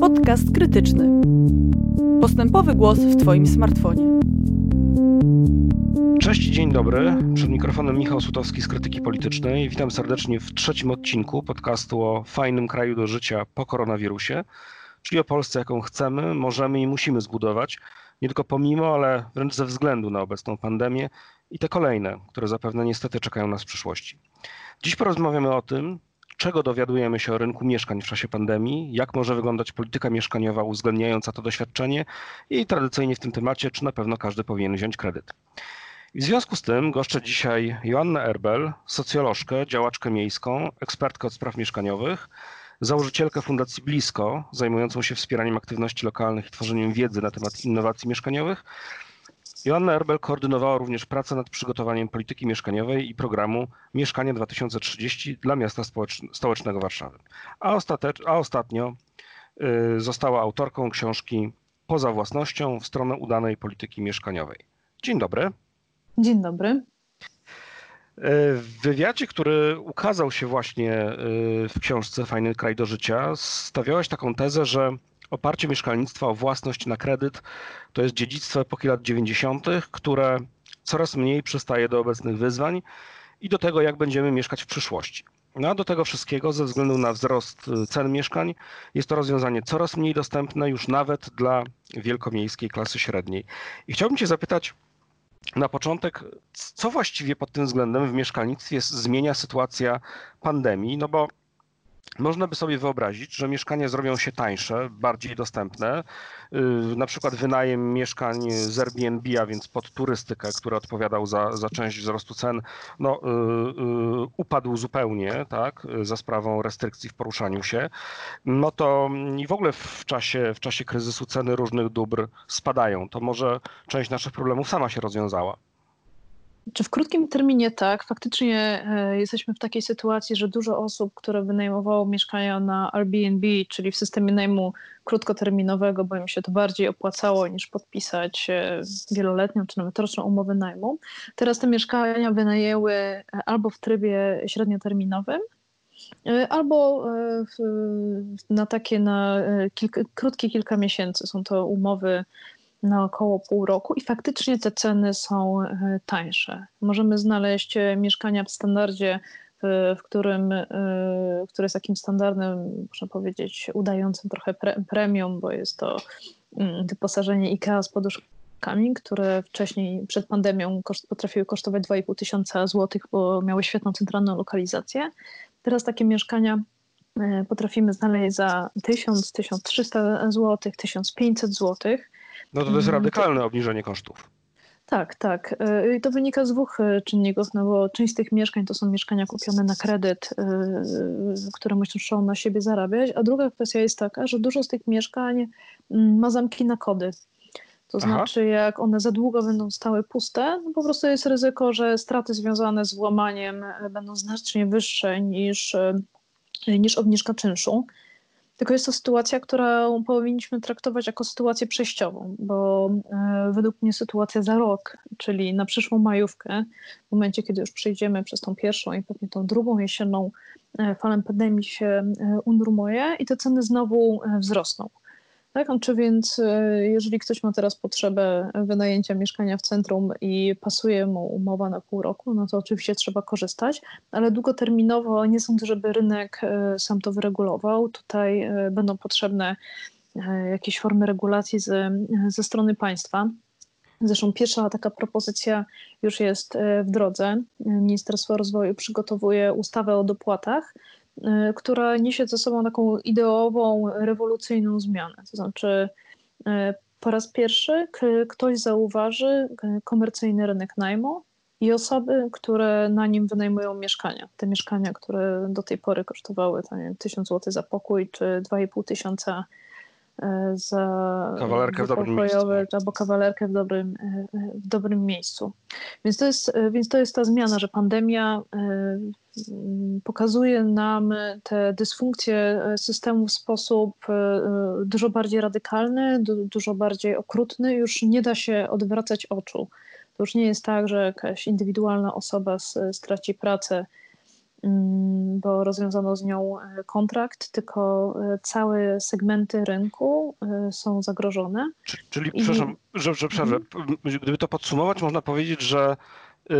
Podcast krytyczny. Postępowy głos w Twoim smartfonie. Cześć, dzień dobry. Przed mikrofonem Michał Sutowski z Krytyki Politycznej. Witam serdecznie w trzecim odcinku podcastu o fajnym kraju do życia po koronawirusie, czyli o Polsce, jaką chcemy, możemy i musimy zbudować, nie tylko pomimo, ale wręcz ze względu na obecną pandemię i te kolejne, które zapewne niestety czekają nas w przyszłości. Dziś porozmawiamy o tym, czego dowiadujemy się o rynku mieszkań w czasie pandemii, jak może wyglądać polityka mieszkaniowa uwzględniająca to doświadczenie i tradycyjnie w tym temacie, czy na pewno każdy powinien wziąć kredyt. W związku z tym goszczę dzisiaj Joannę Erbel, socjolożkę, działaczkę miejską, ekspertkę od spraw mieszkaniowych, założycielkę Fundacji Blisko, zajmującą się wspieraniem aktywności lokalnych i tworzeniem wiedzy na temat innowacji mieszkaniowych. Joanna Erbel koordynowała również pracę nad przygotowaniem polityki mieszkaniowej i programu Mieszkanie 2030 dla miasta stołecznego Warszawy. A, a ostatnio y, została autorką książki Poza własnością w stronę udanej polityki mieszkaniowej. Dzień dobry. Dzień dobry. W wywiadzie, który ukazał się właśnie y, w książce Fajny kraj do życia, stawiałeś taką tezę, że oparcie mieszkalnictwa o własność na kredyt to jest dziedzictwo epoki lat 90., które coraz mniej przystaje do obecnych wyzwań i do tego, jak będziemy mieszkać w przyszłości. No a do tego wszystkiego, ze względu na wzrost y, cen mieszkań, jest to rozwiązanie coraz mniej dostępne już nawet dla wielkomiejskiej klasy średniej. I chciałbym Cię zapytać, na początek, co właściwie pod tym względem w mieszkalnictwie zmienia sytuacja pandemii? No bo można by sobie wyobrazić, że mieszkania zrobią się tańsze, bardziej dostępne. Y, na przykład wynajem mieszkań z Airbnb, a więc pod turystykę, który odpowiadał za, za część wzrostu cen, no, y, y, upadł zupełnie, tak, za sprawą restrykcji w poruszaniu się. No to i w ogóle w czasie, w czasie kryzysu ceny różnych dóbr spadają. To może część naszych problemów sama się rozwiązała. Czy w krótkim terminie tak? Faktycznie e, jesteśmy w takiej sytuacji, że dużo osób, które wynajmowało mieszkania na Airbnb, czyli w systemie najmu krótkoterminowego, bo im się to bardziej opłacało niż podpisać e, wieloletnią czy nawet roczną umowę najmu, teraz te mieszkania wynajęły e, albo w trybie średnioterminowym, albo na takie na krótkie kilka miesięcy. Są to umowy na około pół roku i faktycznie te ceny są e, tańsze. Możemy znaleźć e, mieszkania w standardzie, w, którym, e, które jest takim standardem, można powiedzieć, udającym trochę pre, premium, bo jest to mm, wyposażenie IKEA z poduszkami, które wcześniej przed pandemią koszt, potrafiły kosztować 2,5 tysiąca złotych, bo miały świetną centralną lokalizację. Teraz takie mieszkania potrafimy znaleźć za 1000, 1300 zł, 1500 złotych. No to to jest mhm. radykalne obniżenie kosztów. Tak, tak. Y, I to wynika z dwóch y, czynników, no bo część z tych mieszkań to są mieszkania kupione na kredyt, y, które muszą na siebie zarabiać, a druga kwestia jest taka, że dużo z tych mieszkań mm, ma zamki na kody. To Aha. znaczy, jak one za długo będą stały puste, no po prostu jest ryzyko, że straty związane z włamaniem będą znacznie wyższe niż, niż obniżka czynszu. Tylko jest to sytuacja, którą powinniśmy traktować jako sytuację przejściową, bo e, według mnie sytuacja za rok, czyli na przyszłą majówkę, w momencie, kiedy już przejdziemy przez tą pierwszą i pewnie tą drugą jesienną e, falę pandemii się e, unormuje i te ceny znowu wzrosną. Tak, czy więc e, jeżeli ktoś ma teraz potrzebę wynajęcia mieszkania w centrum i pasuje mu umowa na pół roku, no to oczywiście trzeba korzystać, ale długoterminowo nie sądzę, żeby rynek e, sam to wyregulował. Tutaj e, będą potrzebne jakieś formy regulacji ze, ze strony państwa. Zresztą pierwsza taka propozycja już jest w drodze. Ministerstwo Rozwoju przygotowuje ustawę o dopłatach, która niesie ze sobą taką ideową, rewolucyjną zmianę. To znaczy, y, po raz pierwszy ktoś zauważy komercyjny rynek najmu i osoby, które na nim wynajmują mieszkania. Te mieszkania, które do tej pory kosztowały tam, 1000 zł za pokój czy 2,5 tysiąca E, za kawalerkę w dobrym miejscu. albo kawalerkę w dobrym, e, w dobrym miejscu. Więc to, jest, e, więc to jest ta zmiana, że pandemia pokazuje nam te dysfunkcje systemu w sposób dużo bardziej radykalny, dużo bardziej okrutny. Już nie da się odwracać oczu. To już nie jest tak, że jakaś indywidualna osoba straci pracę bo rozwiązano z nią kontrakt, tylko całe segmenty rynku są zagrożone. Czyli, I... przepraszam, że, że przerwę. Mhm. Gdyby to podsumować, można powiedzieć, że y,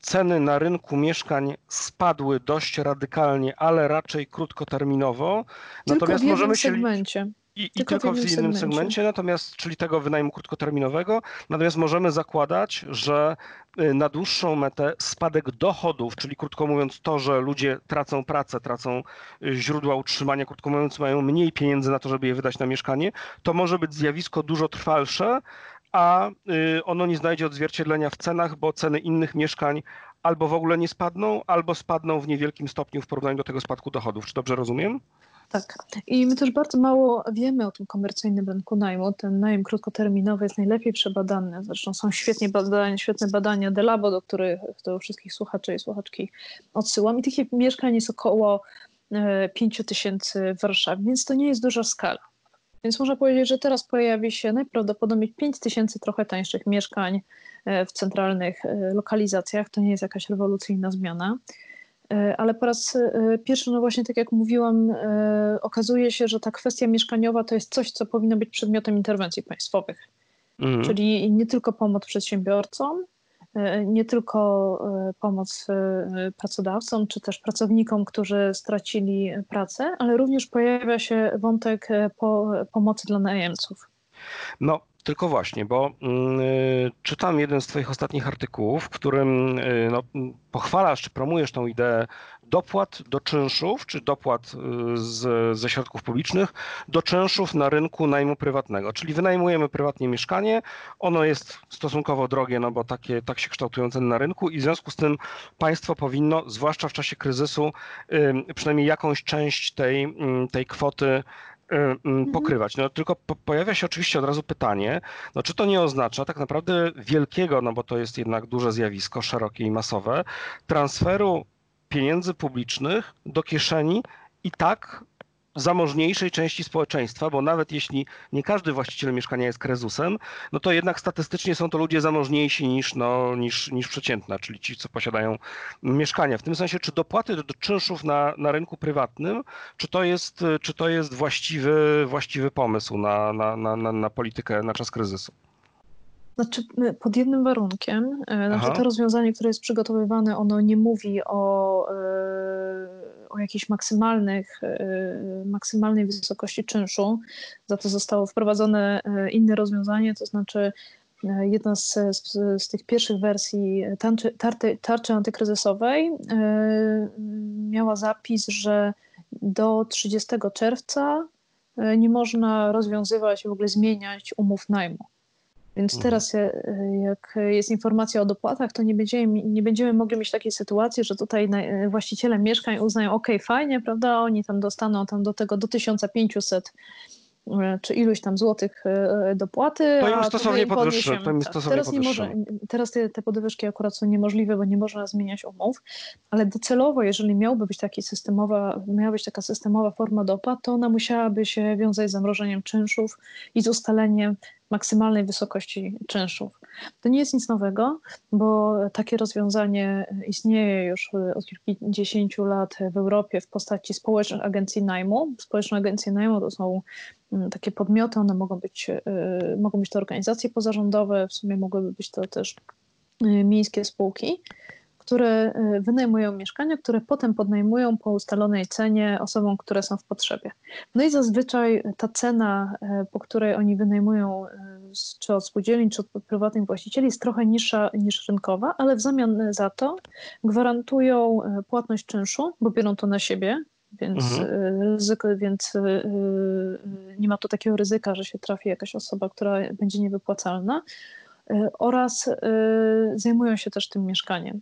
ceny na rynku mieszkań spadły dość radykalnie, ale raczej krótkoterminowo. Tylko Natomiast w możemy się segmencie. I, tylko, i tylko w, innym segmencie. segmencie, natomiast, czyli tego wynajmu krótkoterminowego. Natomiast możemy zakładać, że y, na dłuższą metę spadek dochodów, czyli krótko mówiąc to, że ludzie tracą pracę, tracą y, źródła utrzymania, krótko mówiąc mają mniej pieniędzy na to, żeby je wydać na mieszkanie, to może być zjawisko dużo trwalsze, a y, ono nie znajdzie odzwierciedlenia w cenach, bo ceny innych mieszkań albo w ogóle nie spadną, albo spadną w niewielkim stopniu w porównaniu do tego spadku dochodów. Czy dobrze rozumiem? Tak. I my też bardzo mało wiemy o tym komercyjnym rynku najmu. Ten najem krótkoterminowy jest najlepiej przebadany. Zresztą są świetnie badania, świetne badania Delabo, do których do wszystkich słuchaczy i słuchaczki odsyłam. I tych mieszkań jest około 5 e, tysięcy w Warszawie, więc to nie jest duża skala. Więc można powiedzieć, że teraz pojawi się najprawdopodobniej 5 tysięcy trochę tańszych mieszkań e, w centralnych e, lokalizacjach. To nie jest jakaś rewolucyjna zmiana. E, ale po raz pierwszy, no właśnie tak jak mówiłam, okazuje się, że ta kwestia mieszkaniowa to jest coś, co powinno być przedmiotem interwencji państwowych. Mhm. Czyli nie tylko pomoc przedsiębiorcom, E, nie tylko e, pomoc e, pracodawcom czy też pracownikom, którzy stracili pracę, ale również pojawia się wątek po, pomocy dla najemców. No, tylko właśnie, bo y, czytam jeden z Twoich ostatnich artykułów, w którym y, no, pochwalasz czy promujesz tą ideę dopłat do czynszów, czy dopłat y, z, ze środków publicznych do czynszów na rynku najmu prywatnego. Czyli wynajmujemy prywatnie mieszkanie, ono jest stosunkowo drogie, no bo takie, tak się kształtują ceny na rynku i w związku z tym państwo powinno, zwłaszcza w czasie kryzysu, przynajmniej jakąś część tej, tej kwoty. Pokrywać. No, tylko po, pojawia się oczywiście od razu pytanie, no, czy to nie oznacza tak naprawdę wielkiego, no bo to jest jednak duże zjawisko, szerokie i masowe, transferu pieniędzy publicznych do kieszeni i tak zamożniejszej części społeczeństwa, bo nawet jeśli nie każdy właściciel mieszkania jest krezusem, no to jednak statystycznie są to ludzie zamożniejsi niż, no, niż, niż przeciętna, czyli ci, co posiadają mieszkania. W tym sensie, czy dopłaty do, czynszów na, na rynku prywatnym, czy to jest, czy to jest właściwy, właściwy pomysł na, na, na, na politykę na czas kryzysu? Znaczy, pod jednym warunkiem, znaczy to rozwiązanie, które jest przygotowywane, ono nie mówi o, e, o jakiejś maksymalnych, e, maksymalnej wysokości czynszu. Za to zostało wprowadzone inne rozwiązanie, to znaczy jedna z, z, z tych pierwszych wersji tarczy, tarty, tarczy antykryzysowej miała zapis, że do 30 czerwca nie można rozwiązywać w ogóle zmieniać umów najmu. Więc mhm. teraz, e, jak jest informacja o dopłatach, to nie będziemy, nie będziemy mogli mieć takiej sytuacji, że tutaj właściciele mieszkań uznają, ok, fajnie, prawda, oni tam dostaną tam do tego do 1500 e, czy iluś tam złotych e, dopłaty. To im stosownie podwyższy. To im stosownie teraz, nie może, teraz te, te podwyżki akurat są niemożliwe, bo nie można zmieniać umów, ale docelowo, jeżeli miałby być taki systemowa, miała być taka systemowa forma dopłat, to ona musiałaby się wiązać z zamrożeniem czynszów i z ustaleniem maksymalnej wysokości czynszów. To nie jest nic nowego, bo takie rozwiązanie istnieje już od kilkudziesięciu lat w Europie w postaci społecznych agencji najmu. Społeczne agencje najmu to są mm, takie podmioty, one mogą być, y, mogą być to organizacje pozarządowe, w sumie mogłyby być to też y, miejskie spółki które y, wynajmują mieszkania, które potem podnajmują po ustalonej cenie osobom, które są w potrzebie. No i zazwyczaj ta cena, y, po której oni wynajmują y, czy od spółdzielni, czy od prywatnych właścicieli jest trochę niższa niż rynkowa, ale w zamian za to gwarantują płatność czynszu, bo biorą to na siebie, więc, mhm. ryzyko, więc nie ma tu takiego ryzyka, że się trafi jakaś osoba, która będzie niewypłacalna oraz zajmują się też tym mieszkaniem.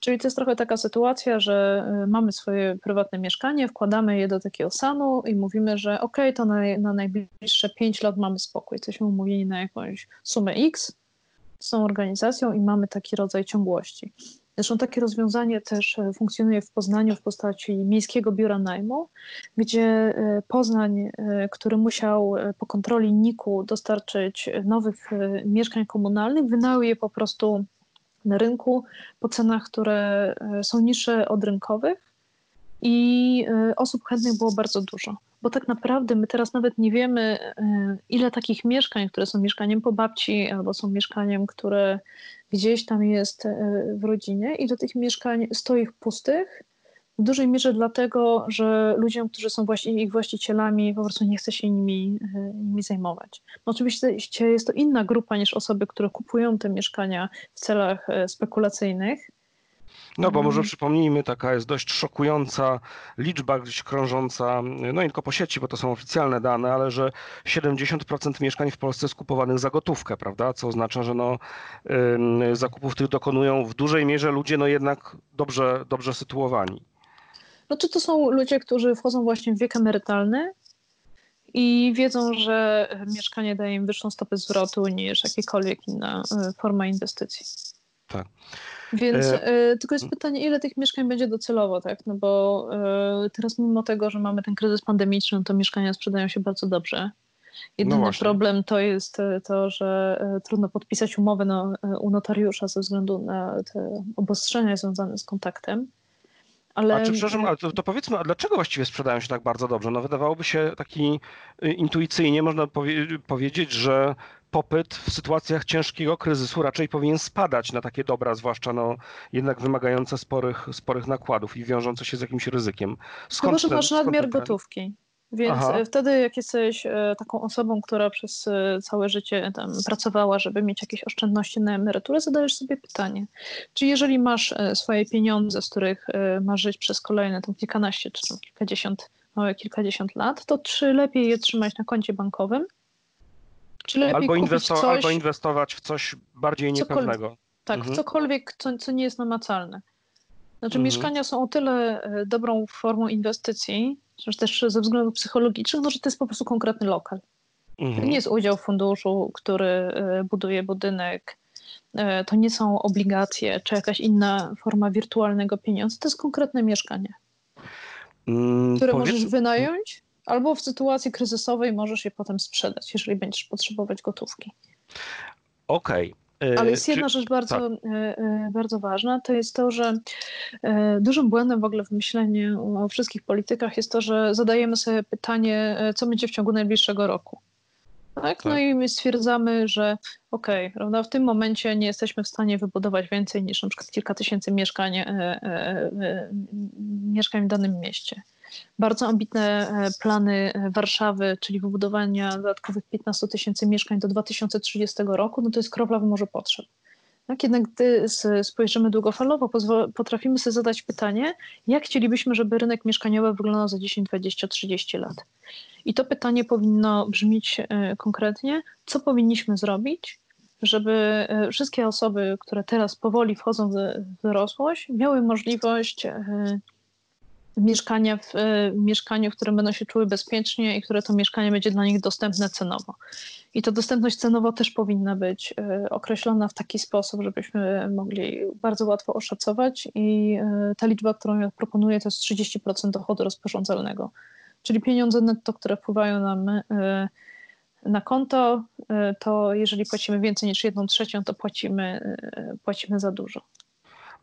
Czyli to jest trochę taka sytuacja, że y, mamy swoje prywatne mieszkanie, wkładamy je do takiego sanu i mówimy, że ok, to na, na najbliższe 5 lat mamy spokój. Jesteśmy umówieni na jakąś sumę X z tą organizacją i mamy taki rodzaj ciągłości. Zresztą takie rozwiązanie też y, funkcjonuje w Poznaniu w postaci Miejskiego Biura Najmu, gdzie y, Poznań, który musiał po kontroli NIK-u dostarczyć nowych mieszkań komunalnych, wynajął je po prostu na rynku po cenach, które są niższe od rynkowych i osób chętnych było bardzo dużo bo tak naprawdę my teraz nawet nie wiemy, e, ile takich mieszkań, które są mieszkaniem po babci albo są mieszkaniem, które gdzieś tam jest e, w rodzinie, i do tych mieszkań stoi pustych. W dużej mierze dlatego, że ludziom, którzy są właśnie ich właścicielami, po prostu nie chce się nimi, e, nimi zajmować. No oczywiście jest to inna grupa niż osoby, które kupują te mieszkania w celach spekulacyjnych, no bo może przypomnijmy, taka jest dość szokująca liczba gdzieś krążąca, no nie tylko po sieci, bo to są oficjalne dane, ale że 70% mieszkań w Polsce jest kupowanych za gotówkę, prawda? Co oznacza, że no, zakupów tych dokonują w dużej mierze ludzie no jednak dobrze, dobrze sytuowani. No czy to są ludzie, którzy wchodzą właśnie w wiek emerytalny i wiedzą, że mieszkanie daje im wyższą stopę zwrotu niż jakakolwiek inna y, forma inwestycji. Tak. Więc e, tylko jest pytanie, ile tych mieszkań będzie docelowo, tak? No bo e, teraz mimo tego, że mamy ten kryzys pandemiczny, to mieszkania sprzedają się bardzo dobrze. Jedyny no problem to jest e, to, że e, trudno podpisać umowę no, e, u notariusza ze względu na te obostrzenia związane z kontaktem. Ale... A czy, przepraszam, ale to, to, powiedzmy, a dlaczego właściwie sprzedają się tak bardzo dobrze? No wydawałoby się taki y, intuicyjnie można powie powiedzieć, że popyt w sytuacjach ciężkiego kryzysu raczej powinien spadać na takie dobra, zwłaszcza no, jednak wymagające sporych, sporych nakładów i wiążące się z jakimś ryzykiem. Skąd Chyba, że masz nadmiar gotówki. Więc Aha. E, wtedy, jak jesteś e, taką osobą, która przez e, całe życie tam pracowała, żeby mieć jakieś oszczędności na emeryturę, zadajesz sobie pytanie, czy jeżeli masz swoje pieniądze, z których masz żyć przez kolejne tam kilkanaście czy tam kilkadziesiąt, małe kilkadziesiąt lat, to czy lepiej je trzymać na koncie bankowym, czy lepiej albo, inwesto coś, albo inwestować w coś bardziej niepewnego. Tak, mhm. cokolwiek, co, co nie jest namacalne. Znaczy, mhm. mieszkania są o tyle dobrą formą inwestycji, też ze względów psychologicznych, no, że to jest po prostu konkretny lokal. Mhm. To nie jest udział w funduszu, który e, buduje budynek. E, to nie są obligacje czy jakaś inna forma wirtualnego pieniądza. To jest konkretne mieszkanie, mm, które powiedz... możesz wynająć, albo w sytuacji kryzysowej możesz je potem sprzedać, jeżeli będziesz potrzebować gotówki. Okej. Okay. Ale jest jedna Czy... rzecz bardzo, tak. E, e, bardzo ważna, to jest to, że e, dużym błędem w ogóle w myśleniu o wszystkich politykach jest to, że zadajemy sobie pytanie, co będzie w ciągu najbliższego roku. Tak? No tak. i my stwierdzamy, że okej, okay, prawda, w tym momencie nie jesteśmy w stanie wybudować więcej niż na przykład kilka tysięcy mieszkań, e, e, e, mieszkań w danym mieście bardzo ambitne e, plany e, Warszawy, czyli wybudowania dodatkowych 15 tysięcy mieszkań do 2030 roku, no to jest kropla w morzu potrzeb. Tak, jednak gdy spojrzymy długofalowo, potrafimy sobie zadać pytanie, jak chcielibyśmy, żeby rynek mieszkaniowy wyglądał za 10, 20, 30 lat. I to pytanie powinno brzmieć e, konkretnie, co powinniśmy zrobić, żeby wszystkie osoby, które teraz powoli wchodzą w dorosłość, miały możliwość mieszkania w, e, mieszkaniu, w którym będą się czuły bezpiecznie i które to mieszkanie będzie dla nich dostępne cenowo. I ta dostępność cenowo też powinna być e, określona w taki sposób, żebyśmy mogli bardzo łatwo oszacować i e, ta liczba, którą ja proponuję, to jest 30% dochodu rozporządzalnego. Czyli pieniądze netto, które wpływają nam na konto, to jeżeli płacimy więcej niż jedną trzecią, to płacimy, płacimy za dużo.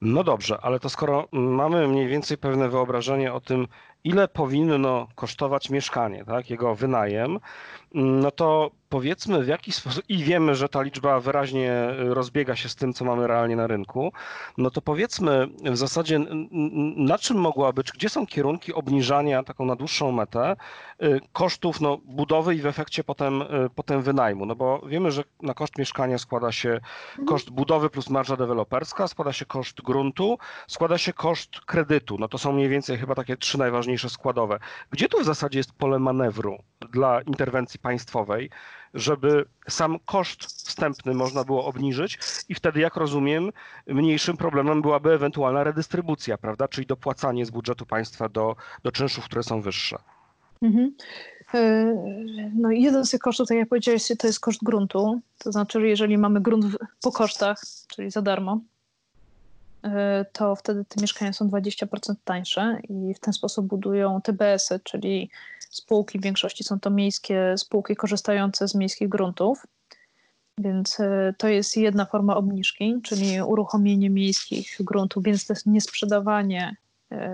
No dobrze, ale to skoro mamy mniej więcej pewne wyobrażenie o tym, ile powinno kosztować mieszkanie, tak, jego wynajem, no to powiedzmy w jaki sposób, i wiemy, że ta liczba wyraźnie rozbiega się z tym, co mamy realnie na rynku, no to powiedzmy w zasadzie na czym mogłaby, czy gdzie są kierunki obniżania taką na dłuższą metę y, kosztów no, budowy i w efekcie potem, y, potem wynajmu, no bo wiemy, że na koszt mieszkania składa się mhm. koszt budowy plus marża deweloperska, składa się koszt gruntu, składa się koszt kredytu, no to są mniej więcej chyba takie trzy najważniejsze składowe. Gdzie tu w zasadzie jest pole manewru dla interwencji państwowej, żeby sam koszt wstępny można było obniżyć i wtedy, jak rozumiem, mniejszym problemem byłaby ewentualna redystrybucja, prawda, czyli dopłacanie z budżetu państwa do, do czynszów, które są wyższe. Mhm. E, no jeden z tych kosztów, tak jak powiedziałeś, to jest koszt gruntu. To znaczy, że jeżeli mamy grunt po kosztach, czyli za darmo, to wtedy te mieszkania są 20% tańsze i w ten sposób budują TBS-y, czyli spółki, w większości są to miejskie spółki korzystające z miejskich gruntów. Więc to jest jedna forma obniżki, czyli uruchomienie miejskich gruntów, więc to jest niesprzedawanie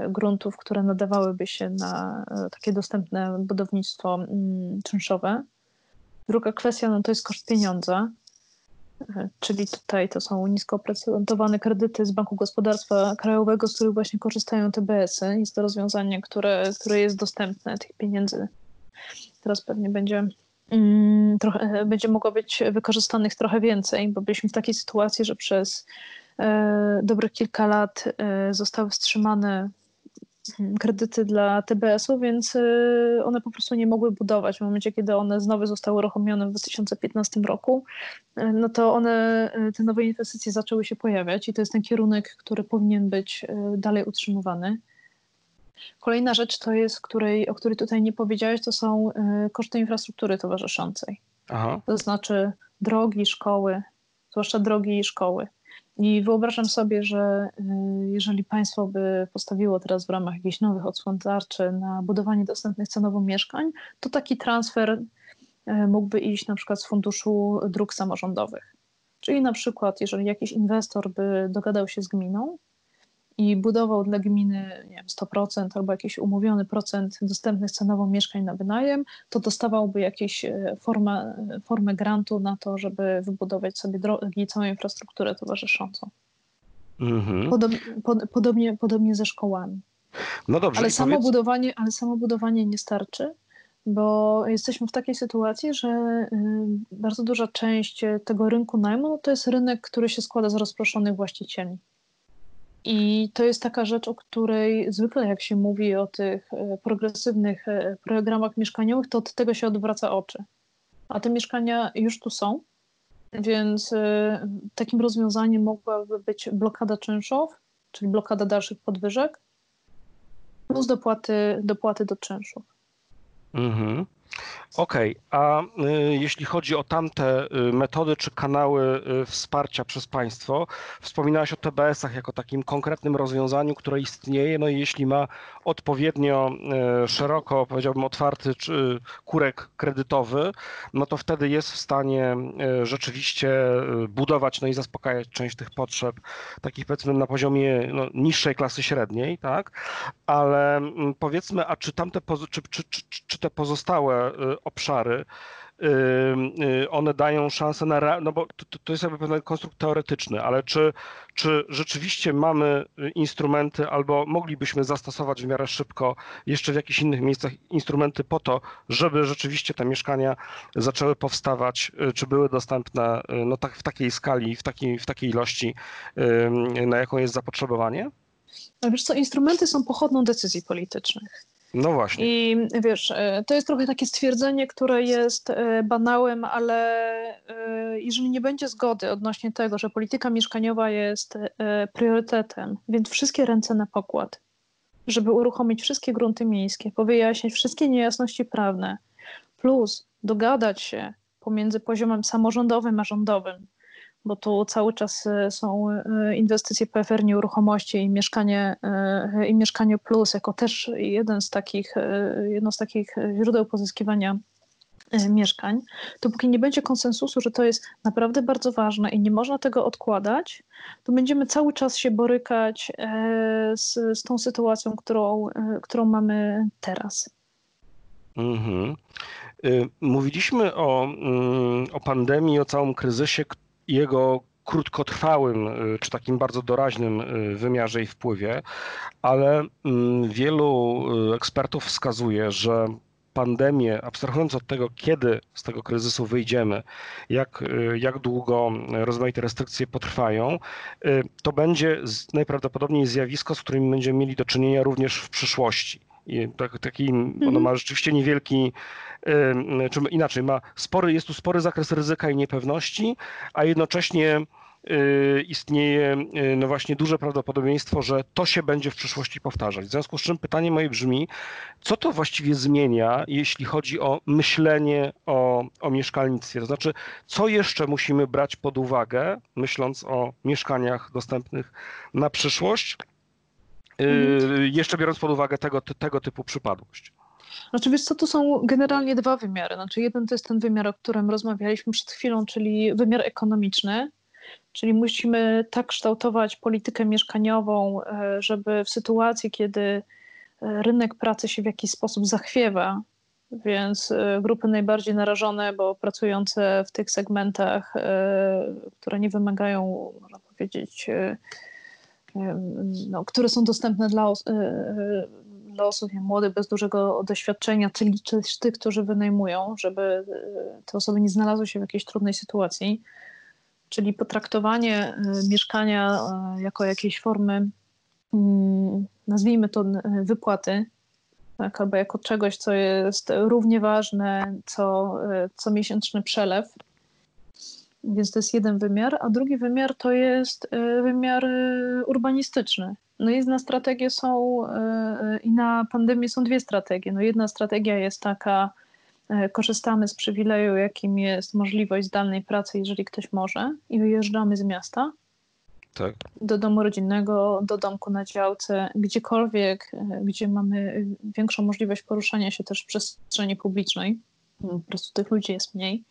gruntów, które nadawałyby się na takie dostępne budownictwo mm, czynszowe. Druga kwestia no to jest koszt pieniądza, czyli tutaj to są nisko oprocentowane kredyty z Banku Gospodarstwa Krajowego, z których właśnie korzystają TBS-y. Jest to rozwiązanie, które, które jest dostępne, tych pieniędzy teraz pewnie będzie mm, trochę, będzie mogło być wykorzystanych trochę więcej, bo byliśmy w takiej sytuacji, że przez e, dobrych kilka lat e, zostały wstrzymane kredyty dla TBS-u, więc y, one po prostu nie mogły budować. W momencie, kiedy one znowu zostały uruchomione w 2015 roku, y, no to one, y, te nowe inwestycje zaczęły się pojawiać i to jest ten kierunek, który powinien być dalej utrzymywany. Kolejna rzecz to jest, której, o której tutaj nie powiedziałeś, to są koszty infrastruktury towarzyszącej. Aha. To znaczy drogi, szkoły, zwłaszcza drogi i szkoły. I wyobrażam sobie, że y, jeżeli państwo by postawiło teraz w ramach jakichś nowych odsłon tarczy na budowanie dostępnych cenowo mieszkań, to taki transfer y, mógłby iść na przykład z funduszu dróg samorządowych. Czyli na przykład, jeżeli jakiś inwestor by dogadał się z gminą i budował dla gminy nie wiem, 100% albo jakiś umówiony procent dostępnych cenowo mieszkań na wynajem, to dostawałby jakąś e, formę, formę grantu na to, żeby wybudować sobie drogi całą infrastrukturę towarzyszącą. Mhm. Podobnie, pod, podobnie, podobnie ze szkołami. No dobrze. Ale samo, powiedz... budowanie, ale samo budowanie nie starczy, bo jesteśmy w takiej sytuacji, że y, bardzo duża część tego rynku najmu no to jest rynek, który się składa z rozproszonych właścicieli. I to jest taka rzecz, o której zwykle jak się mówi o tych e, progresywnych e, programach mieszkaniowych, to od tego się odwraca oczy. A te mieszkania już tu są, więc e, takim rozwiązaniem mogłaby być blokada czynszów, czyli blokada dalszych podwyżek, plus dopłaty, dopłaty do czynszów. Mhm. Okej, okay. a y, jeśli chodzi o tamte y, metody czy kanały y, wsparcia przez państwo, wspominałeś o TBS-ach jako takim konkretnym rozwiązaniu, które istnieje, no i jeśli ma odpowiednio szeroko, powiedziałbym, otwarty czy kurek kredytowy, no to wtedy jest w stanie rzeczywiście budować, no i zaspokajać część tych potrzeb, takich powiedzmy na poziomie no, niższej klasy średniej, tak? Ale mm, powiedzmy, a czy tamte, czy, czy, czy, czy te pozostałe obszary, one dają szansę na, no bo to, to jest jakby pewien konstrukt teoretyczny, ale czy, czy rzeczywiście mamy instrumenty albo moglibyśmy zastosować w miarę szybko jeszcze w jakichś innych miejscach instrumenty po to, żeby rzeczywiście te mieszkania zaczęły powstawać, y, czy były dostępne y, no tak, w takiej skali, w takiej, w takiej ilości, na jaką jest zapotrzebowanie? A wiesz co, instrumenty są pochodną decyzji politycznych. No właśnie. I wiesz, e, to jest trochę takie stwierdzenie, które jest e, banałem, ale e, jeżeli nie będzie zgody odnośnie tego, że polityka mieszkaniowa jest priorytetem, więc wszystkie ręce na pokład, żeby uruchomić wszystkie grunty miejskie, powyjaśnić wszystkie niejasności prawne, plus dogadać się pomiędzy poziomem samorządowym a rządowym, bo tu cały czas e, są e, inwestycje PFR nieruchomości i mieszkanie, e, i mieszkanie plus jako też jeden z takich, jedno z takich źródeł pozyskiwania mieszkań, dopóki nie będzie konsensusu, że to jest naprawdę bardzo ważne i nie można tego odkładać, to będziemy cały czas się borykać z, z tą sytuacją, którą, którą mamy teraz. Mhm. Mówiliśmy o, mm, o pandemii, o całym kryzysie, jego krótkotrwałym y, czy takim bardzo doraźnym y, wymiarze i wpływie, ale mm, wielu y, ekspertów wskazuje, że pandemię, abstrahując od tego, kiedy z tego kryzysu wyjdziemy, jak, jak długo rozmaite restrykcje potrwają, to będzie najprawdopodobniej zjawisko, z którym będziemy mieli do czynienia również w przyszłości. I tak, taki, ono mhm. ma rzeczywiście niewielki, czy inaczej, ma spory, jest tu spory zakres ryzyka i niepewności, a jednocześnie y, istnieje y, no właśnie duże prawdopodobieństwo, że to się będzie w przyszłości powtarzać. W związku z czym pytanie moje brzmi, co to właściwie zmienia, jeśli chodzi o myślenie o, o mieszkalnictwie? To znaczy, co jeszcze musimy brać pod uwagę, myśląc o mieszkaniach dostępnych na przyszłość, Mhm. Y, jeszcze biorąc pod uwagę tego, tego typu przypadłość. Znaczy wiesz co, tu są generalnie dwa wymiary. Znaczy jeden to jest ten wymiar, o którym rozmawialiśmy przed chwilą, czyli wymiar ekonomiczny, czyli musimy tak kształtować politykę mieszkaniową, e, żeby w sytuacji, kiedy e, rynek pracy się w jakiś sposób zachwiewa, więc e, grupy najbardziej narażone, bo pracujące w tych segmentach, które nie wymagają, można powiedzieć, no, które są dostępne dla, dla osób młodych, bez dużego doświadczenia, czyli też tych, którzy wynajmują, żeby te osoby nie znalazły się w jakiejś trudnej sytuacji. Czyli potraktowanie mieszkania jako jakiejś formy, mm, nazwijmy to wypłaty, tak, albo jako czegoś, co jest równie ważne, co, co miesięczny przelew. Więc to jest jeden wymiar, a drugi wymiar to jest wymiar urbanistyczny. No i na strategie są e, i na pandemię są dwie strategie. No jedna strategia jest taka, e, korzystamy z przywileju, jakim jest możliwość zdalnej pracy, jeżeli ktoś może, i wyjeżdżamy z miasta. Tak. Do domu rodzinnego, do domku na działce, gdziekolwiek, e, gdzie mamy większą możliwość poruszania się też w przestrzeni publicznej. Po prostu tych ludzi jest mniej.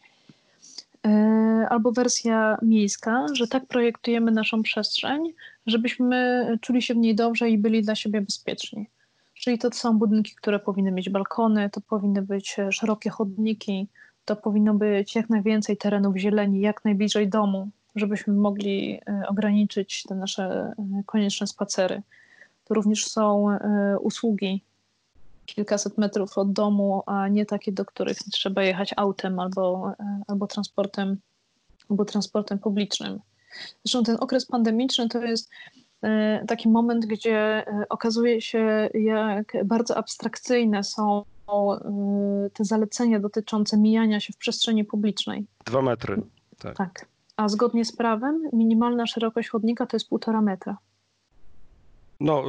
Albo wersja miejska, że tak projektujemy naszą przestrzeń, żebyśmy czuli się w niej dobrze i byli dla siebie bezpieczni. Czyli to są budynki, które powinny mieć balkony, to powinny być szerokie chodniki, to powinno być jak najwięcej terenów zieleni, jak najbliżej domu, żebyśmy mogli e, ograniczyć te nasze e, konieczne spacery. To również są e, usługi kilkaset metrów od domu, a nie takie, do których trzeba jechać autem albo, albo transportem, albo transportem publicznym. Zresztą ten okres pandemiczny to jest e, taki moment, gdzie e, okazuje się, jak bardzo abstrakcyjne są e, te zalecenia dotyczące mijania się w przestrzeni publicznej. Dwa metry. Tak. tak. A zgodnie z prawem minimalna szerokość chodnika to jest półtora metra. No,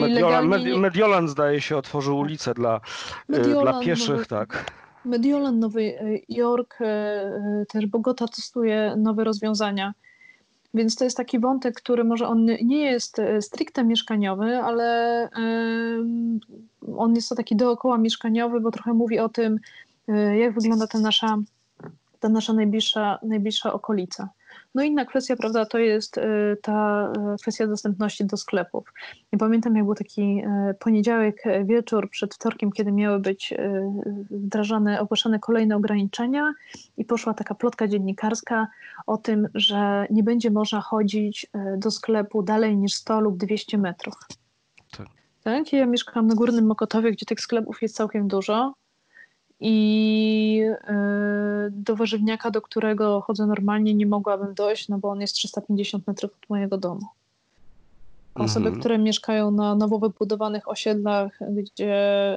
Mediolan, nie... Mediolan zdaje się otworzył ulicę dla, Mediolan, dla pieszych, tak. Mediolan, Nowy Jork, też Bogota testuje nowe rozwiązania więc to jest taki wątek, który może on nie jest stricte mieszkaniowy, ale on jest to taki dookoła mieszkaniowy, bo trochę mówi o tym, jak wygląda ta nasza, ta nasza najbliższa, najbliższa okolica. No inna kwestia, prawda, to jest y, ta y, kwestia dostępności do sklepów. I pamiętam, jak był taki y, poniedziałek wieczór przed wtorkiem, kiedy miały być wdrażane, ogłaszane kolejne ograniczenia i poszła taka plotka dziennikarska o tym, że nie będzie można chodzić do sklepu dalej niż 100 lub 200 metrów. Tak. tak? Ja mieszkam na Górnym Mokotowie, gdzie tych sklepów jest całkiem dużo i e, do warzywniaka, do którego chodzę normalnie, nie mogłabym dojść, no bo on jest 350 metrów od mojego domu. Osoby, mhm. które mieszkają na nowo wybudowanych osiedlach, gdzie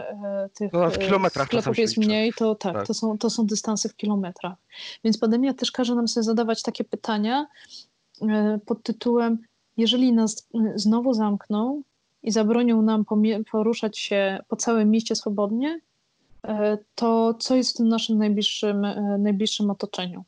e, tych no, sklepów jest mniej, to tak, tak, To, są, to są dystanse w kilometrach. Więc pandemia też każe nam sobie zadawać takie pytania e, pod tytułem, jeżeli nas znowu zamkną i zabronią nam poruszać się po całym mieście swobodnie, E, to co jest w tym naszym najbliższym, e, najbliższym otoczeniu.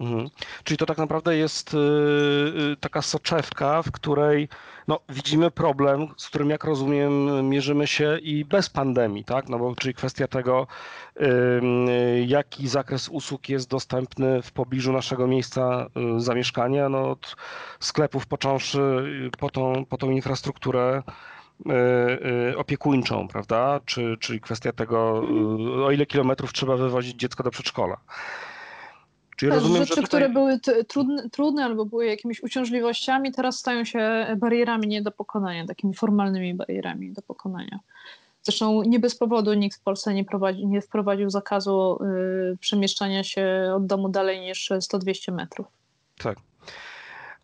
Mhm. Czyli to tak naprawdę jest y, taka soczewka, w której no, widzimy problem, z którym jak rozumiem mierzymy się i bez pandemii, tak? No bo czyli kwestia tego, y, jaki zakres usług jest dostępny w pobliżu naszego miejsca y, zamieszkania, no, od sklepów począwszy po tą, po tą infrastrukturę E, e, opiekuńczą, prawda? Czy, czyli kwestia tego, e, o ile kilometrów trzeba wywozić dziecko do przedszkola. Czyli rozumiem, rzeczy, tutaj... które były trudne, trudne albo były jakimiś uciążliwościami, teraz stają się barierami nie do pokonania, takimi formalnymi barierami do pokonania. Zresztą nie bez powodu nikt w Polsce nie, prowadzi, nie wprowadził zakazu y, przemieszczania się od domu dalej niż 100-200 metrów. Tak.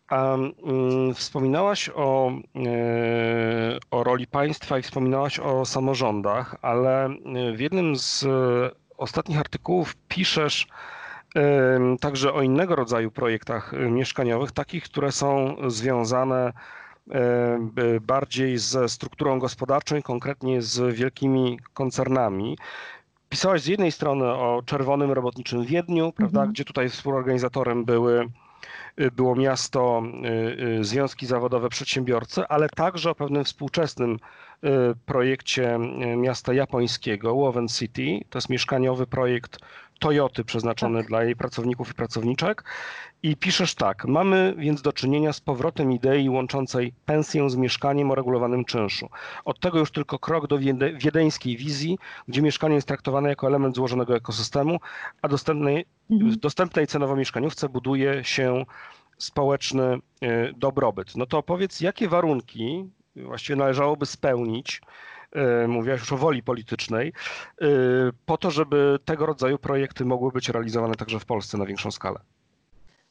A mm, wspominałaś o, e, o roli państwa i wspominałaś o samorządach, ale w jednym z ostatnich artykułów piszesz także o innego rodzaju projektach mieszkaniowych, takich, które są związane bardziej ze strukturą gospodarczą i konkretnie z wielkimi koncernami. Pisałaś z jednej strony o Czerwonym Robotniczym Wiedniu, prawda, mhm. gdzie tutaj współorganizatorem były było miasto, związki zawodowe, przedsiębiorcy, ale także o pewnym współczesnym projekcie miasta japońskiego, Woven City. To jest mieszkaniowy projekt Toyoty przeznaczony tak. dla jej pracowników i pracowniczek. I piszesz tak, mamy więc do czynienia z powrotem idei łączącej pensję z mieszkaniem o regulowanym czynszu. Od tego już tylko krok do wiedeńskiej wizji, gdzie mieszkanie jest traktowane jako element złożonego ekosystemu, a dostępnej, mhm. dostępnej cenowo mieszkaniówce buduje się społeczny e, dobrobyt. No to powiedz, jakie warunki właściwie należałoby spełnić, mówiłaś już o woli politycznej, e, po to, żeby tego rodzaju projekty mogły być realizowane także w Polsce na większą skalę.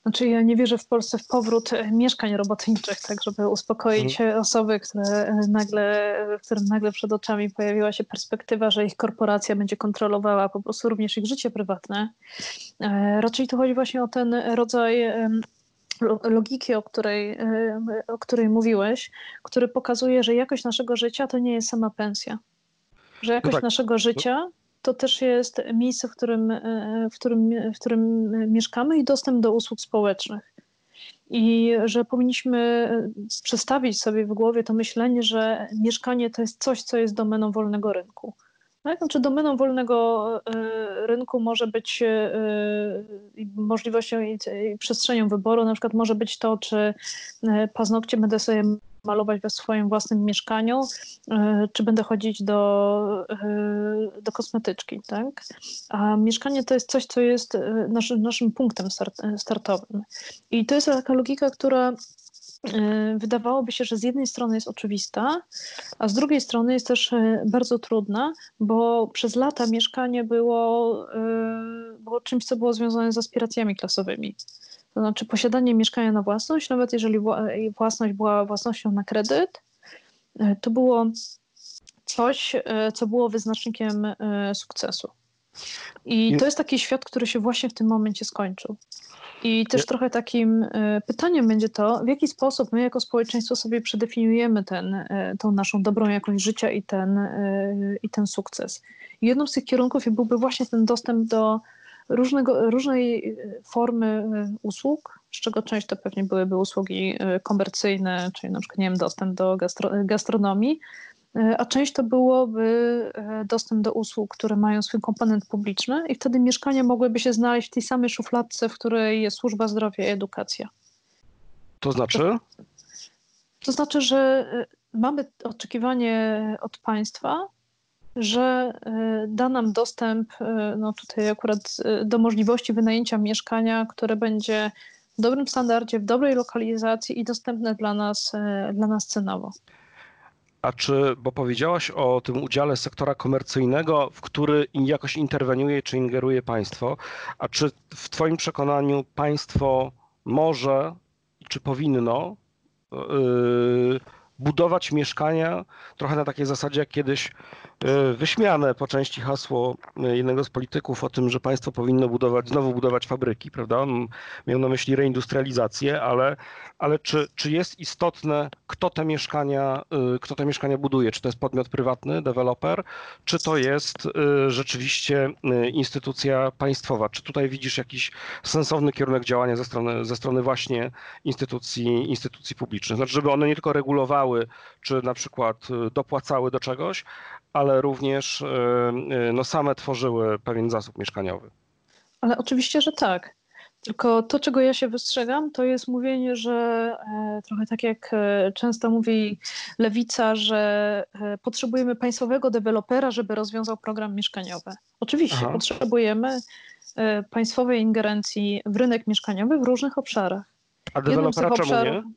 Znaczy ja nie wierzę w Polsce w powrót e, mieszkań robotniczych, tak żeby uspokoić hmm. osoby, które nagle, którym nagle przed oczami pojawiła się perspektywa, że ich korporacja będzie kontrolowała po prostu również ich życie prywatne. Raczej tu chodzi właśnie o ten rodzaj logiki, o której, e, o której mówiłeś, który pokazuje, że jakość naszego życia to nie jest sama pensja. Że jakość no tak. naszego życia to też jest miejsce, w którym, e, w, którym, w którym mieszkamy i dostęp do usług społecznych. I że powinniśmy przestawić sobie w głowie to myślenie, że mieszkanie to jest coś, co jest domeną wolnego rynku. Tak? Znaczy domeną wolnego e, rynku może być e, możliwością i przestrzenią wyboru, na przykład może być to, czy e, paznokcie będę sobie malować we swoim własnym mieszkaniu, czy będę chodzić do, do kosmetyczki, tak? A mieszkanie to jest coś, co jest naszym, punktem start, startowym. I to jest taka logika, która E, wydawałoby się, że z jednej strony jest oczywista, a z drugiej strony jest też e, bardzo trudna, bo przez lata mieszkanie było, e, było czymś, co było związane z aspiracjami klasowymi. To znaczy posiadanie mieszkania na własność, nawet jeżeli własność była własnością na kredyt, to było coś, co było wyznacznikiem sukcesu. I to jest taki świat, który się właśnie w tym momencie skończył. I też trochę takim e, pytaniem będzie to, w jaki sposób my jako społeczeństwo sobie przedefiniujemy ten, e, tą naszą dobrą jakość życia i ten, e, i ten sukces. I jedną z tych kierunków byłby właśnie ten dostęp do różnego, różnej formy usług, z czego część to pewnie byłyby usługi komercyjne, czyli na przykład nie wiem, dostęp do gastro, gastronomii, a część to byłoby e, dostęp do usług, które mają swój komponent publiczny i wtedy mieszkania mogłyby się znaleźć w tej samej szufladce, w której jest służba zdrowia i edukacja. To znaczy? To, to znaczy, że e, mamy oczekiwanie od państwa, że da nam dostęp, no tutaj akurat do możliwości wynajęcia mieszkania, które będzie w dobrym standardzie, w dobrej lokalizacji i dostępne dla nas, dla nas cenowo. A czy, bo powiedziałaś o tym udziale sektora komercyjnego, w który jakoś interweniuje czy ingeruje państwo, a czy w Twoim przekonaniu państwo może, czy powinno yy, budować mieszkania trochę na takiej zasadzie, jak kiedyś e, wyśmiane po części hasło e, jednego z polityków o tym, że państwo powinno budować, znowu budować fabryki, prawda? On miał na myśli reindustrializację, ale, ale czy, czy jest istotne, kto te mieszkania, e, kto te mieszkania buduje? Czy to jest podmiot prywatny, deweloper, czy to jest rzeczywiście instytucja państwowa? Czy tutaj widzisz jakiś sensowny kierunek działania ze strony, ze strony właśnie instytucji, instytucji publicznych? Znaczy, żeby one nie tylko regulowały czy na przykład y, dopłacały do czegoś, ale również y, y, no, same tworzyły pewien zasób mieszkaniowy. Ale oczywiście, że tak. Tylko to, czego ja się wystrzegam, to jest mówienie, że e, trochę tak jak e, często mówi lewica, że e, potrzebujemy państwowego dewelopera, żeby rozwiązał program mieszkaniowy. Oczywiście Aha. potrzebujemy państwowej ingerencji w rynek mieszkaniowy w różnych obszarach. A dewelopera czemu obszarów, nie?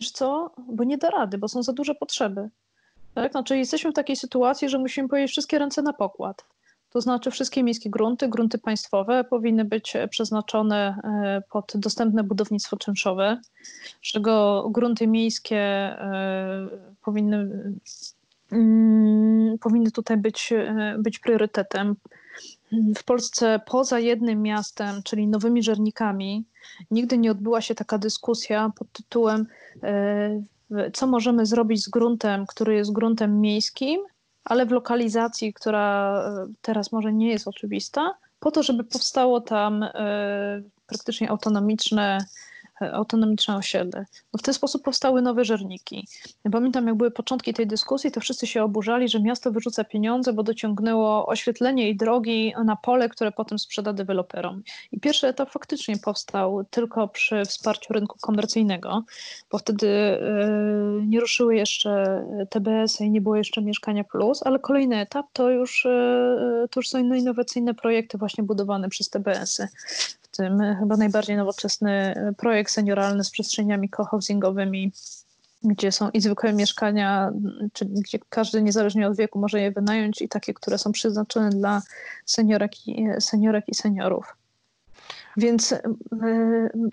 Wiesz co? Bo nie da rady, bo są za duże potrzeby. Tak? Znaczy jesteśmy w takiej sytuacji, że musimy powiedzieć wszystkie ręce na pokład. To znaczy wszystkie miejskie grunty, grunty państwowe powinny być przeznaczone e, pod dostępne budownictwo czynszowe, z czego grunty miejskie e, powinny, mm, powinny tutaj być, e, być priorytetem. W Polsce poza jednym miastem, czyli Nowymi Żernikami, nigdy nie odbyła się taka dyskusja pod tytułem e, co możemy zrobić z gruntem, który jest gruntem miejskim, ale w lokalizacji, która e, teraz może nie jest oczywista, po to, żeby powstało tam e, praktycznie autonomiczne autonomiczne osiedle. No w ten sposób powstały nowe żerniki. Pamiętam, jak były początki tej dyskusji, to wszyscy się oburzali, że miasto wyrzuca pieniądze, bo dociągnęło oświetlenie i drogi na pole, które potem sprzeda deweloperom. I pierwszy etap faktycznie powstał tylko przy wsparciu rynku komercyjnego, bo wtedy yy, nie ruszyły jeszcze TBS i nie było jeszcze Mieszkania Plus, ale kolejny etap to już, yy, to już są innowacyjne projekty właśnie budowane przez TBS-y w tym chyba najbardziej nowoczesny projekt senioralny z przestrzeniami cohousingowymi, gdzie są i zwykłe mieszkania, czyli gdzie każdy niezależnie od wieku może je wynająć i takie, które są przeznaczone dla seniorek i, seniorek i seniorów. Więc y,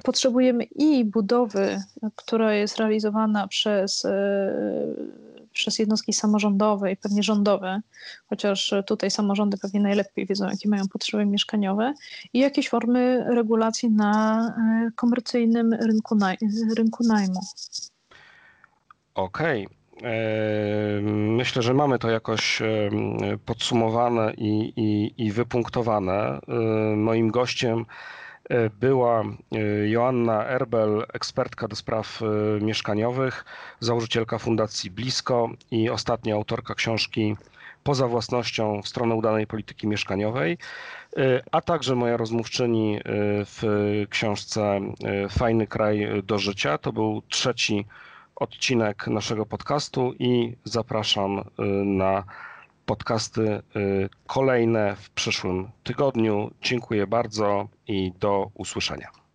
potrzebujemy i budowy, która jest realizowana przez y, przez jednostki samorządowe i pewnie rządowe, chociaż tutaj samorządy pewnie najlepiej wiedzą, jakie mają potrzeby mieszkaniowe, i jakieś formy regulacji na e, komercyjnym rynku, naj rynku najmu. Okej. Okay. E, myślę, że mamy to jakoś e, podsumowane i, i, i wypunktowane. Moim gościem była e, Joanna Erbel, ekspertka do spraw e, mieszkaniowych, założycielka Fundacji Blisko i ostatnia autorka książki Poza własnością w stronę udanej polityki mieszkaniowej, a także moja rozmówczyni w książce Fajny kraj do życia. To był trzeci odcinek naszego podcastu i zapraszam na podcasty y, kolejne w przyszłym tygodniu. Dziękuję bardzo i do usłyszenia.